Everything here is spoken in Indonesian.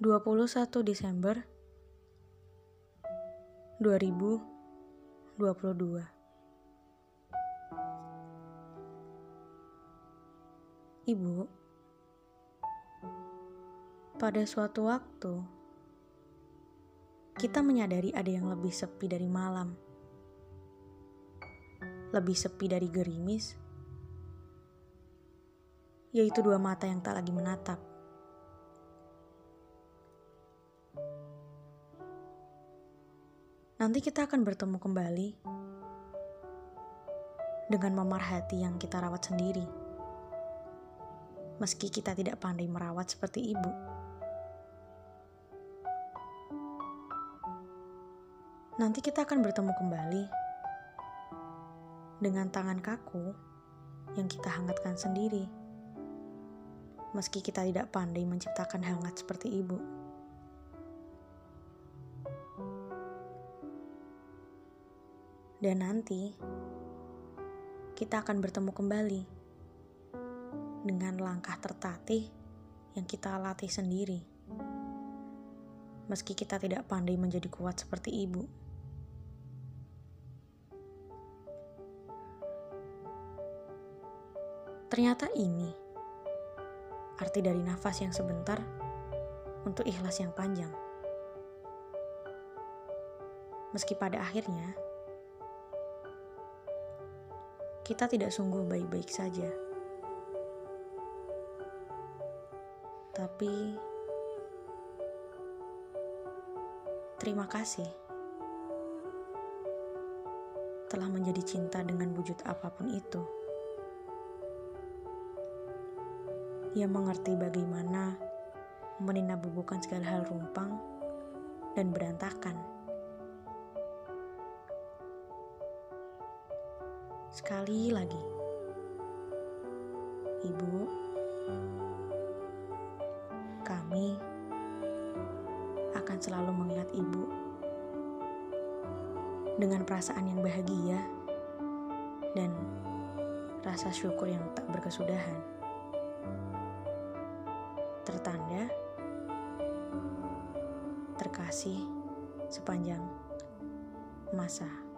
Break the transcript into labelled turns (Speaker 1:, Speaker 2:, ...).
Speaker 1: 21 Desember 2022 Ibu Pada suatu waktu kita menyadari ada yang lebih sepi dari malam lebih sepi dari gerimis yaitu dua mata yang tak lagi menatap Nanti kita akan bertemu kembali dengan memar hati yang kita rawat sendiri. Meski kita tidak pandai merawat seperti ibu. Nanti kita akan bertemu kembali dengan tangan kaku yang kita hangatkan sendiri. Meski kita tidak pandai menciptakan hangat seperti ibu. Dan nanti kita akan bertemu kembali dengan langkah tertatih yang kita latih sendiri. Meski kita tidak pandai menjadi kuat seperti ibu. Ternyata ini arti dari nafas yang sebentar untuk ikhlas yang panjang. Meski pada akhirnya kita tidak sungguh baik-baik saja. Tapi terima kasih telah menjadi cinta dengan wujud apa pun itu. Ia mengerti bagaimana meninabubukan segala hal rumpang dan berantakan. Sekali lagi, Ibu, kami akan selalu mengingat Ibu dengan perasaan yang bahagia dan rasa syukur yang tak berkesudahan. Tertanda terkasih sepanjang masa.